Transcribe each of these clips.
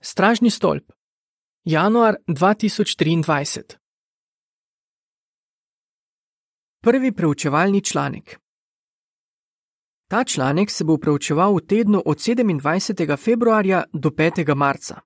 Stražni stolp. Januar 2023. Prvi preučevalni članek. Ta članek se bo preučeval v tednu od 27. februarja do 5. marca.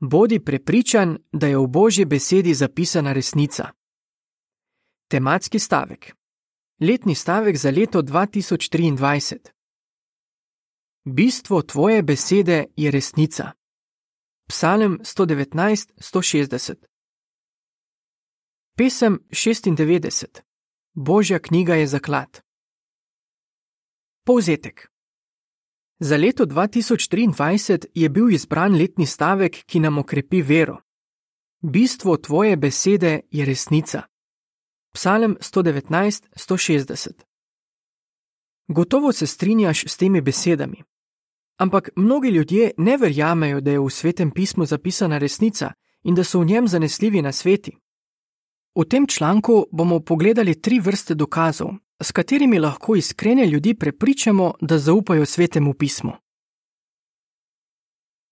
Bodi prepričan, da je v božji besedi zapisana resnica. Tematski stavek. Letni stavek za leto 2023. Bistvo tvoje besede je resnica. Psalem 119-160. Pesem 96. Božja knjiga je zaklad. Povzetek. Za leto 2023 je bil izbran letni stavek, ki nam okrepi vero. Bistvo tvoje besede je resnica. Psalem 119-160. Gotovo se strinjaš s temi besedami. Ampak mnogi ljudje ne verjamejo, da je v svetem pismu zapisana resnica in da so v njem zanesljivi na sveti. V tem članku bomo pogledali tri vrste dokazov, s katerimi lahko iskrene ljudi prepričamo, da zaupajo svetemu pismu.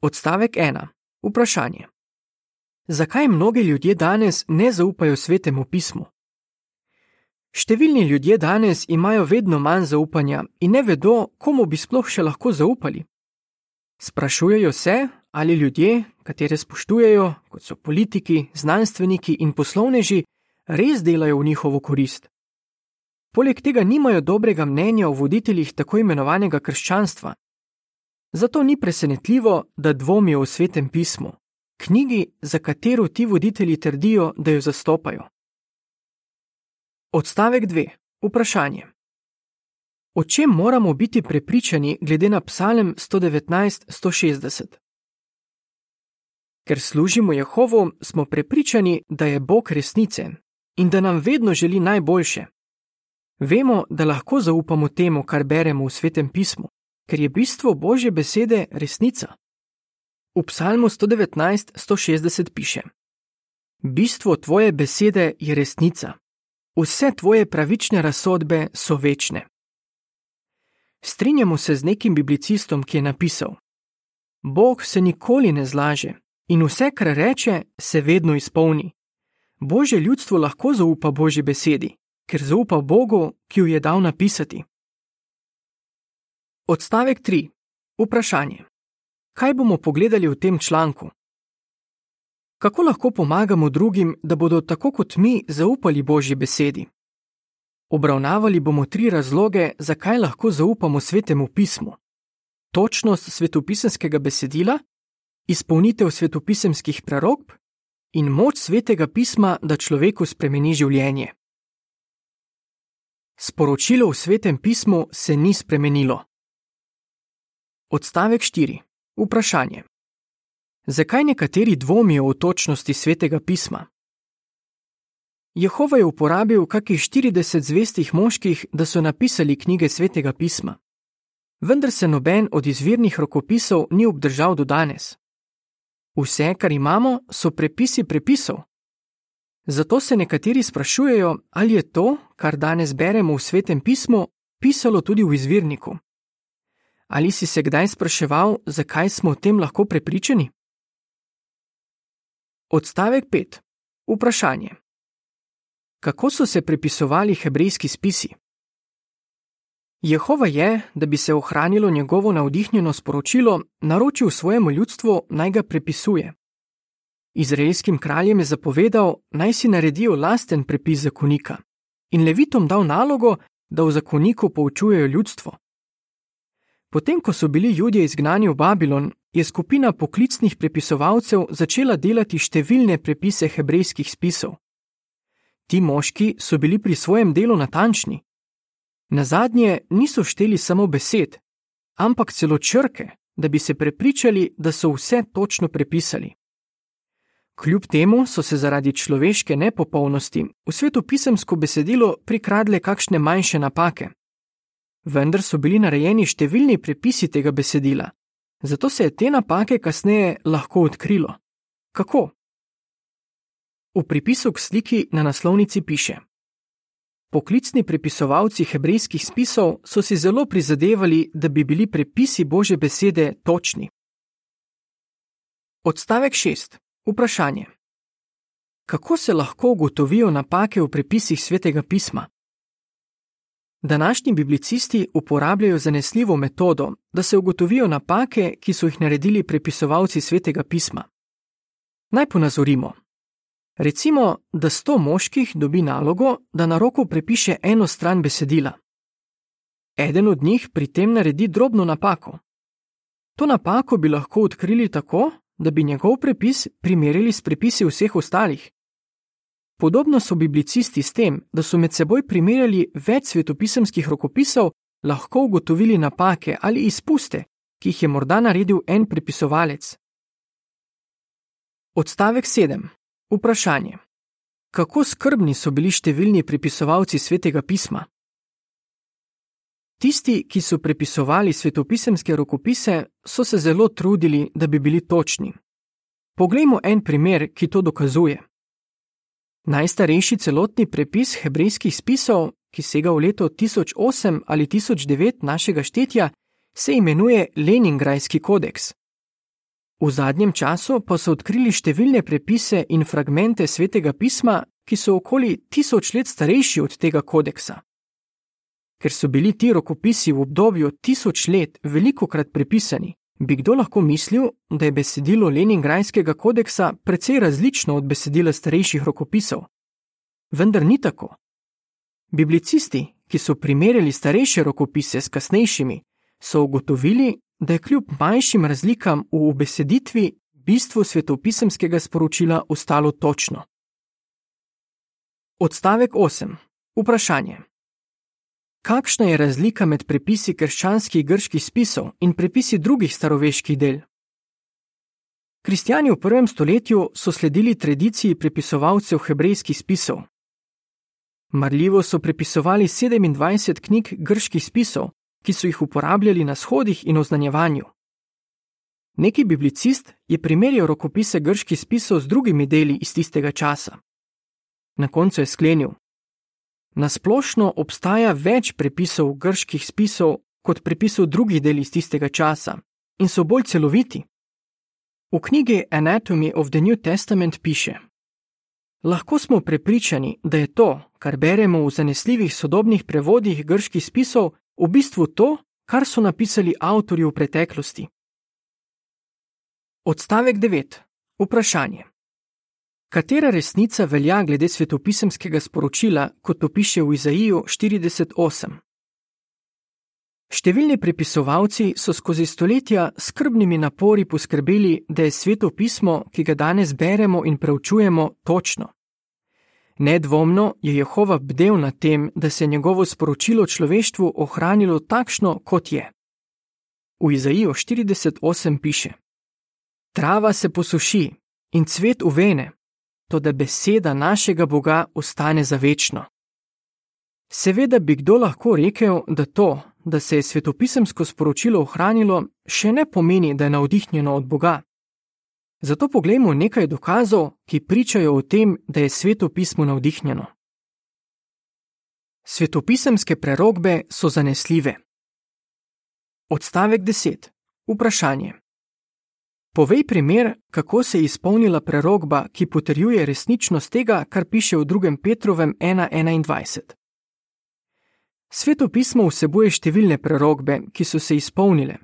Odstavek 1. Vprašanje. Zakaj mnogi ljudje danes ne zaupajo svetemu pismu? Številni ljudje danes imajo vedno manj zaupanja in ne vedo, komu bi sploh še lahko zaupali. Sprašujejo se, ali ljudje, katere spoštujejo, kot so politiki, znanstveniki in poslovneži, res delajo v njihovo korist. Poleg tega nimajo dobrega mnenja o voditeljih tako imenovanega krščanstva. Zato ni presenetljivo, da dvomijo v svetem pismu, knjigi, za katero ti voditelji trdijo, da jo zastopajo. Odstavek 2. Vprašanje. O čem moramo biti prepričani glede na Psalem 119-160? Ker služimo Jehovu, smo prepričani, da je Bog resnice in da nam vedno želi najboljše. Vemo, da lahko zaupamo temu, kar beremo v svetem pismu, ker je bistvo Božje besede resnica. V Psalmu 119-160 piše: Bistvo tvoje besede je resnica, vse tvoje pravične razsodbe so večne. Strinjamo se z nekim biblicistom, ki je napisal: Bog se nikoli ne zlaže in vse, kar reče, se vedno izpolni. Božje ljudstvo lahko zaupa Božji besedi, ker zaupa Bogu, ki jo je dal napisati. Odstavek 3. Vprašanje. Kaj bomo pogledali v tem članku? Kako lahko pomagamo drugim, da bodo tako kot mi zaupali Božji besedi? Obravnavali bomo tri razloge, zakaj lahko zaupamo svetemu pismu: točnost svetopisemskega besedila, izpolnitev svetopisemskih prerokb in moč svetega pisma, da človeku spremeni življenje. Sporočilo v svetem pismu se ni spremenilo. Odstavek 4. Vprašanje. Zakaj nekateri dvomijo o točnosti svetega pisma? Jehova je uporabil kakih 40 zvestih moških, da so napisali knjige svetega pisma. Vendar se noben od izvirnih rokopisov ni obdržal do danes. Vse, kar imamo, so prepisi prepisov. Zato se nekateri sprašujejo, ali je to, kar danes beremo v svetem pismu, pisalo tudi v izvirniku. Ali si se kdaj spraševal, zakaj smo o tem lahko prepričani? Odstavek 5. Vprašanje kako so se prepisovali hebrejski spisi. Jehova je, da bi se ohranilo njegovo navdihnjeno sporočilo, naročil svojemu ljudstvu naj ga prepisuje. Izraelskim kraljem je zapovedal, naj si naredijo lasten prepis zakonika in levitom dal nalogo, da v zakoniku poučujejo ljudstvo. Potem, ko so bili ljudje izgnani v Babilon, je skupina poklicnih prepisovalcev začela delati številne prepise hebrejskih spisov. Ti moški so bili pri svojem delu natančni. Na zadnje niso šteli samo besed, ampak celo črke, da bi se prepričali, da so vse točno prepisali. Kljub temu so se zaradi človeške nepopolnosti v svetu pisemsko besedilo prikradle kakšne manjše napake. Vendar so bili narejeni številni prepisi tega besedila, zato se je te napake kasneje lahko odkrilo. Kako? V pripisu k sliki na naslovnici piše: Poklicni prepisovalci hebrejskih spisov so si zelo prizadevali, da bi bili prepisi Božje besede točni. Odstavek 6. Vprašanje. Kako se lahko ugotovijo napake v prepisih svetega pisma? Današnji biblicisti uporabljajo zanesljivo metodo, da se ugotovijo napake, ki so jih naredili prepisovalci svetega pisma. Naj ponazorimo. Recimo, da sto moških dobi nalogo, da na roko prepiše eno stran besedila. Eden od njih pri tem naredi drobno napako. To napako bi lahko odkrili tako, da bi njegov prepis primerjali s prepisi vseh ostalih. Podobno so biblicisti s tem, da so med seboj primerjali več svetopisemskih rokopisov, lahko ugotovili napake ali izpuste, ki jih je morda naredil en prepisovalec. Odstavek 7. Vprašanje. Kako skrbni so bili številni prepisovalci svetega pisma? Tisti, ki so prepisovali svetopisemske rokopise, so se zelo trudili, da bi bili točni. Poglejmo en primer, ki to dokazuje. Najstarejši celotni prepis hebrejskih spisov, ki sega v leto 1008 ali 1009 našega štetja, se imenuje Leningrajski kodeks. V zadnjem času pa so odkrili številne prepise in fragmente svetega pisma, ki so okoli tisoč let starejši od tega kodeksa. Ker so bili ti rokopisi v obdobju tisoč let veliko krat prepisani, bi kdo lahko mislil, da je besedilo Leningrajskega kodeksa precej različno od besedila starejših rokopisov. Vendar ni tako. Biblicisti, ki so primerjali starejše rokopise s kasnejšimi, so ugotovili, da je kljub manjšim razlikam v beseditvi bistvo svetopisemskega sporočila ostalo točno. Odstavek 8. Vprašanje. Kakšna je razlika med prepisi krščanskih grških spisov in prepisi drugih staroveških del? Kristijani v prvem stoletju so sledili tradiciji prepisovalcev hebrejskih spisov. Marljivo so prepisovali 27 knjig grških spisov, ki so jih uporabljali na shodih in oznanjevanju. Neki biblicist je primerjal rokopise grških spisov z drugimi deli iz tistega časa. Na koncu je sklenil: Nasplošno obstaja več prepisov grških spisov kot prepisov drugih del iz tistega časa in so bolj celoviti. V knjigi Anatomy of the New Testament piše: Lahko smo prepričani, da je to, kar beremo v zanesljivih sodobnih prevodih grških spisov, v bistvu to, kar so napisali avtorji v preteklosti. Odstavek 9. Vprašanje. Katera resnica velja glede svetopisemskega sporočila, kot to piše v Izaiju 48? Številni prepisovalci so skozi stoletja skrbnimi napori poskrbeli, da je svetopismo, ki ga danes beremo in preučujemo, točno. Nedvomno je Jehova bdel nad tem, da se je njegovo sporočilo človeštvu ohranilo takšno, kot je. V Izaiju 48 piše: Trava se posuši in cvet uvene, to da beseda našega Boga ostane za večno. Seveda bi kdo lahko rekel, da to, da se je svetopisemsko sporočilo ohranilo, še ne pomeni, da je navdihnjeno od Boga. Zato poglejmo nekaj dokazov, ki pričajo o tem, da je svetopismo navdihnjeno. Svetopisemske prerogbe so zanesljive. Odstavek 10. Vprašanje. Povej primer, kako se je izpolnila prerogba, ki potrjuje resničnost tega, kar piše v 2. Petrovem 1.21. Sveto pismo vsebuje številne prerogbe, ki so se izpolnile,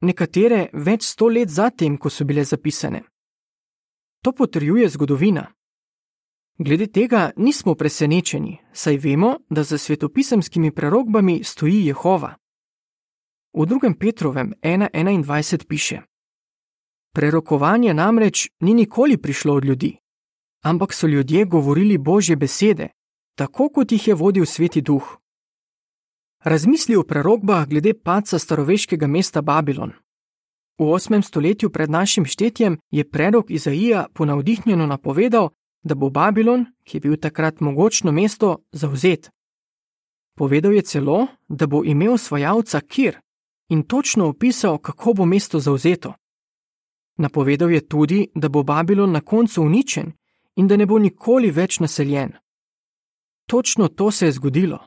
nekatere več sto let zatem, ko so bile zapisane. To potrjuje zgodovina. Glede tega nismo presenečeni, saj vemo, da za svetopisemskimi prerogbami stoji Jehova. V 2. Petrovem 1.21 piše: Prerokovanje namreč ni nikoli prišlo od ljudi, ampak so ljudje govorili Božje besede, tako kot jih je vodil Sveti Duh. Razmisli o prerogbah glede paca staroveškega mesta Babilon. V 8. stoletju pred našim štetjem je prerok Izaija ponavdihnjeno napovedal, da bo Babilon, ki je bil takrat mogočno mesto, zauzet. Povedal je celo, da bo imel svojalca Kir in točno opisal, kako bo mesto zauzeto. Napovedal je tudi, da bo Babilon na koncu uničen in da ne bo nikoli več naseljen. Točno to se je zgodilo.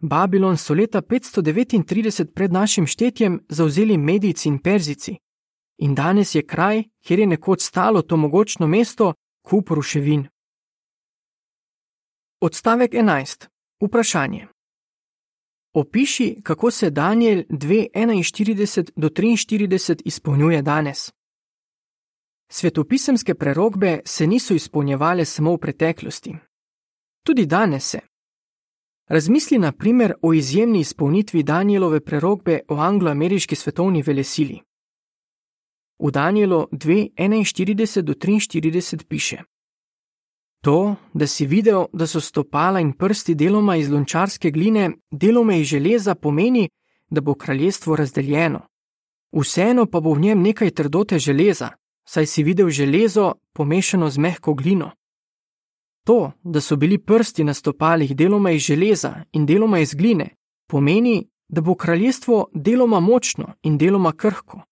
Babilon so leta 539 pred našim štetjem zauzeli Medici in Perzici in danes je kraj, kjer je nekoč stalo to mogočno mesto, kup ruševin. Odstavek 11. Vprašanje. Opiši, kako se Daniel 2:41 do 43 izpolnjuje danes. Svetopisemske prerogbe se niso izpolnjevale samo v preteklosti. Tudi danes se. Razmisli na primer o izjemni izpolnitvi Danielove prerogbe o anglo-ameriški svetovni velesili. V Danielu 2:41 do 43 piše: To, da si videl, da so stopala in prsti deloma iz lončarske gline, deloma iz železa, pomeni, da bo kraljestvo razdeljeno. Vseeno pa bo v njem nekaj trdote železa, saj si videl železo pomešano z mehko glino. To, da so bili prsti na stopalih deloma iz železa in deloma iz gline, pomeni, da bo kraljestvo deloma močno in deloma krhko.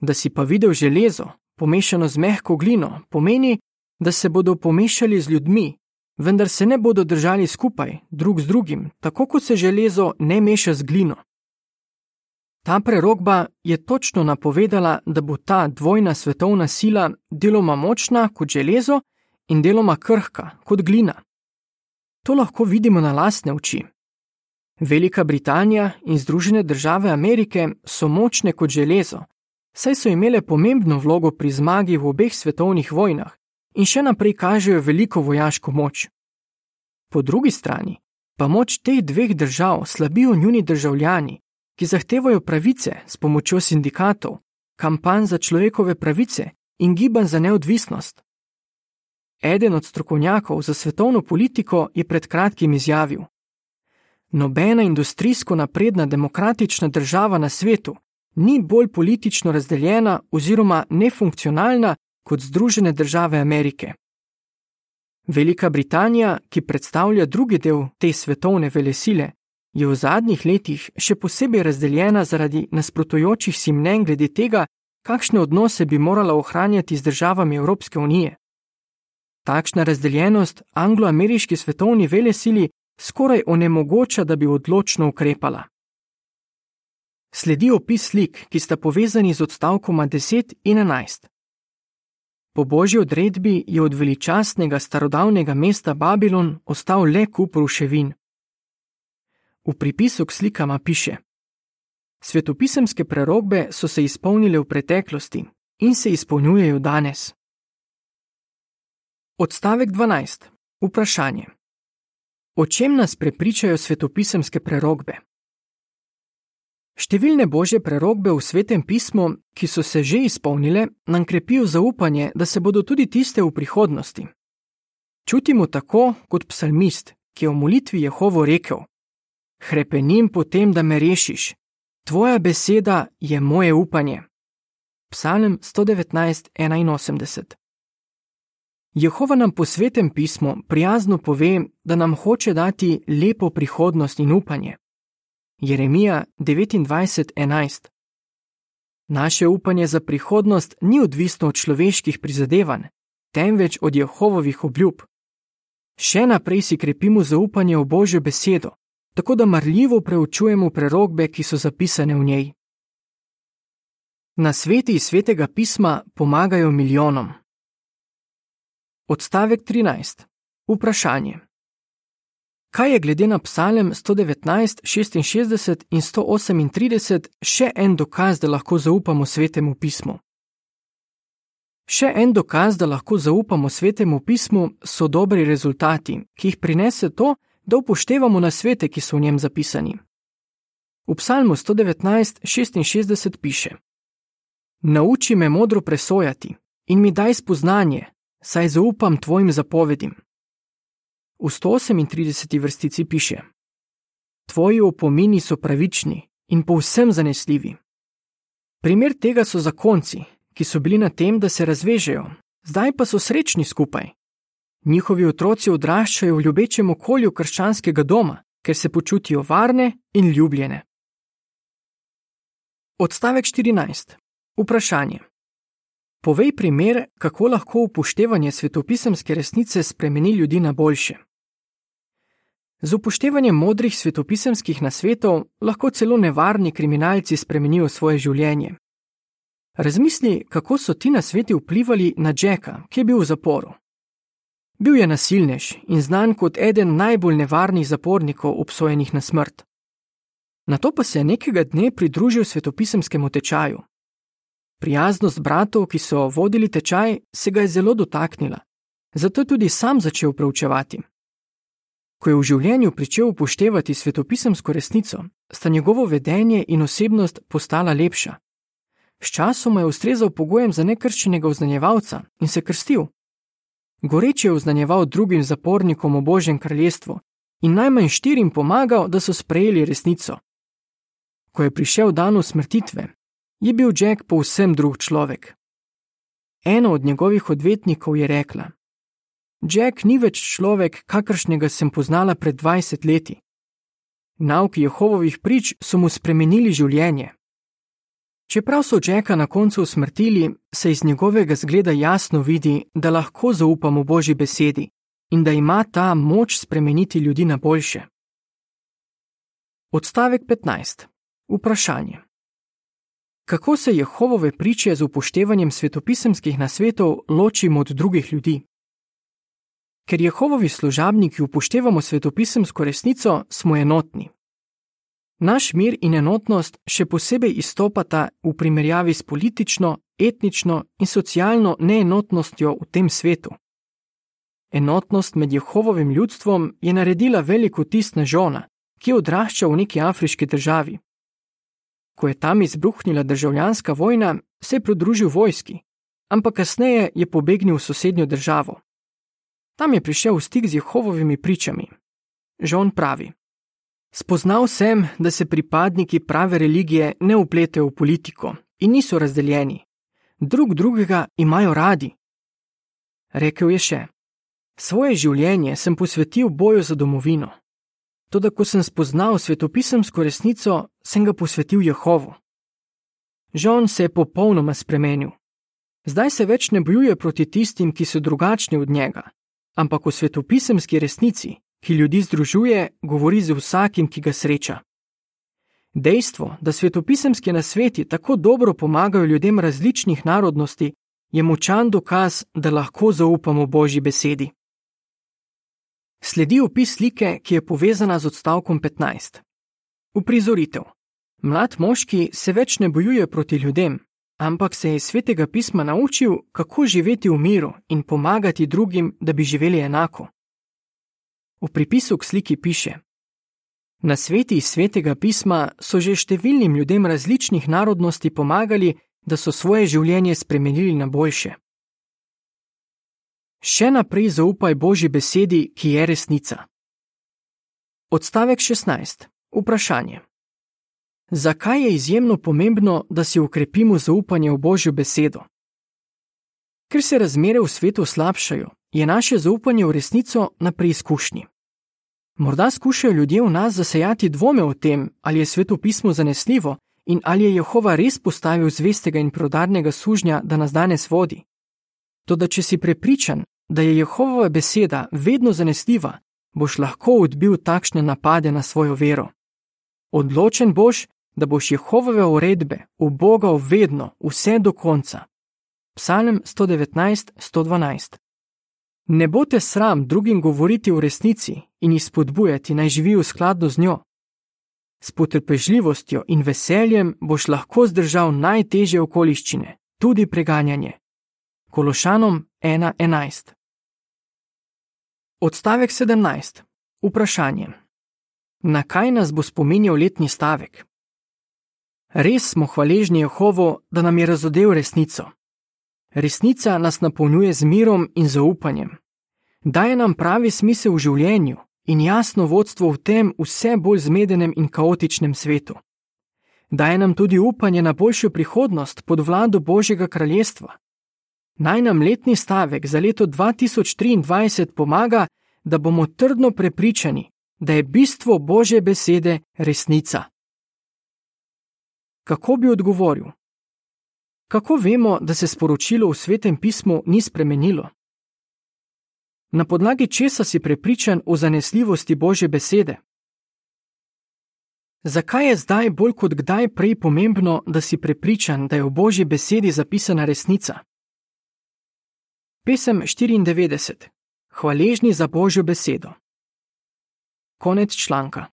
Da si pa videl železo, pomešano z mehko glino, pomeni, da se bodo pomešali z ljudmi, vendar se ne bodo držali skupaj, drug z drugim, tako kot se železo ne meša z glino. Ta prerogba je točno napovedala, da bo ta dvojna svetovna sila deloma močna kot železo in deloma krhka kot glina. To lahko vidimo na lastne oči. Velika Britanija in Združene države Amerike so močne kot železo, saj so imele pomembno vlogo pri zmagi v obeh svetovnih vojnah in še naprej kažejo veliko vojaško moč. Po drugi strani pa moč teh dveh držav slabijo njuni državljani, ki zahtevajo pravice s pomočjo sindikatov, kampanj za človekove pravice in gibanj za neodvisnost. Eden od strokovnjakov za svetovno politiko je pred kratkim izjavil: Nobena industrijsko napredna demokratična država na svetu ni bolj politično razdeljena oziroma nefunkcionalna kot Združene države Amerike. Velika Britanija, ki predstavlja drugi del te svetovne velesile, je v zadnjih letih še posebej razdeljena zaradi nasprotujočih si mnen glede tega, kakšne odnose bi morala ohranjati z državami Evropske unije. Takšna razdeljenost anglo-ameriški svetovni velesili skoraj onemogoča, da bi odločno ukrepala. Sledi opis slik, ki sta povezani z odstavkoma 10 in 11. Po božji odredbi je od veličastnega starodavnega mesta Babilon ostal le kup ruševin. V pripisu k slikama piše: Svetopisemske prerogbe so se izpolnile v preteklosti in se izpolnjujejo danes. Odstavek 12. Vprašanje. O čem nas prepričajo svetopisemske prerogbe? Številne božje prerogbe v svetem pismu, ki so se že izpolnile, nam krepijo zaupanje, da se bodo tudi tiste v prihodnosti. Čutimo tako kot psalmist, ki je v molitvi Jehovo rekel: Hrepenim potem, da me rešiš, tvoja beseda je moje upanje. Psalm 119:81. Jehova nam po svetem pismu prijazno pove, da nam hoče dati lepo prihodnost in upanje. Jeremija 29:11. Naše upanje za prihodnost ni odvisno od človeških prizadevanj, temveč od Jehovovih obljub. Še naprej si krepimo zaupanje v Božjo besedo, tako da marljivo preučujemo prerogbe, ki so zapisane v njej. Na sveti iz svetega pisma pomagajo milijonom. Odstavek 13. Vprašanje. Kaj je glede na psalem 119, 66 in 138 še en dokaz, da lahko zaupamo svetemu pismu? Še en dokaz, da lahko zaupamo svetemu pismu, so dobri rezultati, ki jih prinese to, da upoštevamo na svete, ki so v njem zapisani. V psalmu 119, 66 piše: Nauči me modro presojati in mi daj spoznanje, saj zaupam tvojim zapovedim. V 138. vrstici piše: Tvoji opomini so pravični in povsem zanesljivi. Primer tega so zakonci, ki so bili na tem, da se razvežejo, zdaj pa so srečni skupaj. Njihovi otroci odraščajo v ljubečem okolju krščanskega doma, ker se počutijo varne in ljubljene. Odstavek 14. Vprašanje. Povej primer, kako lahko upoštevanje svetopisemske resnice spremeni ljudi na boljše. Z upoštevanjem modrih svetopisemskih nasvetov lahko celo nevarni kriminalci spremenijo svoje življenje. Razmisli, kako so ti nasveti vplivali na Jacka, ki je bil v zaporu. Bil je nasilnež in znan kot eden najbolj nevarnih zapornikov obsojenih na smrt. Na to pa se je nekega dne pridružil svetopisemskemu tečaju. Prijaznost bratov, ki so vodili tečaj, se ga je zelo dotaknila, zato je tudi sam začel preučevati. Ko je v življenju pričel upoštevati svetopisemsko resnico, sta njegovo vedenje in osebnost postala lepša. Sčasoma je ustrezal pogojem za nekrščenega oznanjevalca in se krstil. Goreče je oznanjeval drugim zapornikom o Božjem kraljestvu in najmanj štirim pomagal, da so sprejeli resnico. Ko je prišel dan usmrtitve, je bil Jack povsem drug človek. Ena od njegovih odvetnikov je rekla: Jack ni več človek, kakršnega sem poznala pred 20 leti. Nauki Jehovovih prič so mu spremenili življenje. Čeprav so Jacka na koncu usmrtili, se iz njegovega zgleda jasno vidi, da lahko zaupamo Božji besedi in da ima ta moč spremeniti ljudi na boljše. Odstavek 15. Vprašanje. Kako se Jehovove priče z upoštevanjem svetopisemskih nasvetov ločimo od drugih ljudi? Ker Jehovovi služabniki upoštevamo svetopisemsko resnico, smo enotni. Naš mir in enotnost še posebej izstopata v primerjavi s politično, etnično in socialno neenotnostjo v tem svetu. Enotnost med Jehovovim ljudstvom je naredila veliko tist na žona, ki je odraščal v neki afriški državi. Ko je tam izbruhnila državljanska vojna, se je pridružil vojski, ampak kasneje je pobegnil v sosednjo državo. Tam je prišel v stik z Jehovovimi pričami. Žon pravi: Spoznal sem, da se pripadniki prave religije ne upletejo v politiko in niso razdeljeni. Drug drugega imajo radi. Rekel je še: Svoje življenje sem posvetil boju za domovino. Toda, ko sem spoznal svetopisemsko resnico, sem ga posvetil Jehovu. Žon se je popolnoma spremenil. Zdaj se več ne bojuje proti tistim, ki so drugačni od njega, ampak o svetopisemski resnici, ki ljudi združuje, govori z vsakim, ki ga sreča. Dejstvo, da svetopisemski nasveti tako dobro pomagajo ljudem različnih narodnosti, je močan dokaz, da lahko zaupamo Božji besedi. Sledi opis slike, ki je povezana z odstavkom 15. Uprizoritev. Mlad moški se več ne bojuje proti ljudem, ampak se je iz svetega pisma naučil, kako živeti v miru in pomagati drugim, da bi živeli enako. V pripisu k sliki piše: Na sveti iz svetega pisma so že številnim ljudem različnih narodnosti pomagali, da so svoje življenje spremenili na boljše. Še naprej zaupaj Božji besedi, ki je resnica. Odstavek 16. Vprašanje. Zakaj je izjemno pomembno, da si ukrepimo zaupanje v Božjo besedo? Ker se razmere v svetu slabšajo, je naše zaupanje v resnico na preizkušnji. Morda skušajo ljudje v nas zasejati dvome o tem, ali je sveto pismo zanesljivo in ali je Jehova res postavil zvestega in prodarnega sužnja, da nas danes vodi. Toda, če si prepričan, da je Jehovova beseda vedno zanesljiva, boš lahko odbil takšne napade na svojo vero. Odločen boš, da boš Jehovove uredbe ubogal vedno, vse do konca. Psalm 119:112 Ne bo te sram drugim govoriti v resnici in jih spodbujati naj živijo skladno z njo. S potrpežljivostjo in veseljem boš lahko zdržal najtežje okoliščine, tudi preganjanje. Kološanom 1:11 Odstavek 17. Vprašanje. Na kaj nas bo spominjal letni stavek? Res smo hvaležni Jehovu, da nam je razodel resnico. Resnica nas napolnjuje z mirom in zaupanjem. Daje nam pravi smisel v življenju in jasno vodstvo v tem vse bolj zmedenem in kaotičnem svetu. Daje nam tudi upanje na boljšo prihodnost pod vlado Božjega kraljestva. Naj nam letni stavek za leto 2023 pomaga, da bomo trdno prepričani, da je bistvo Božje besede resnica. Kako bi odgovoril? Kako vemo, da se sporočilo v svetem pismu ni spremenilo? Na podlagi česa si prepričan o zanesljivosti Božje besede? Zakaj je zdaj bolj kot kdaj prej pomembno, da si prepričan, da je v Božji besedi zapisana resnica? Pesem 94. Hvaležni za Božjo besedo. Konec članka.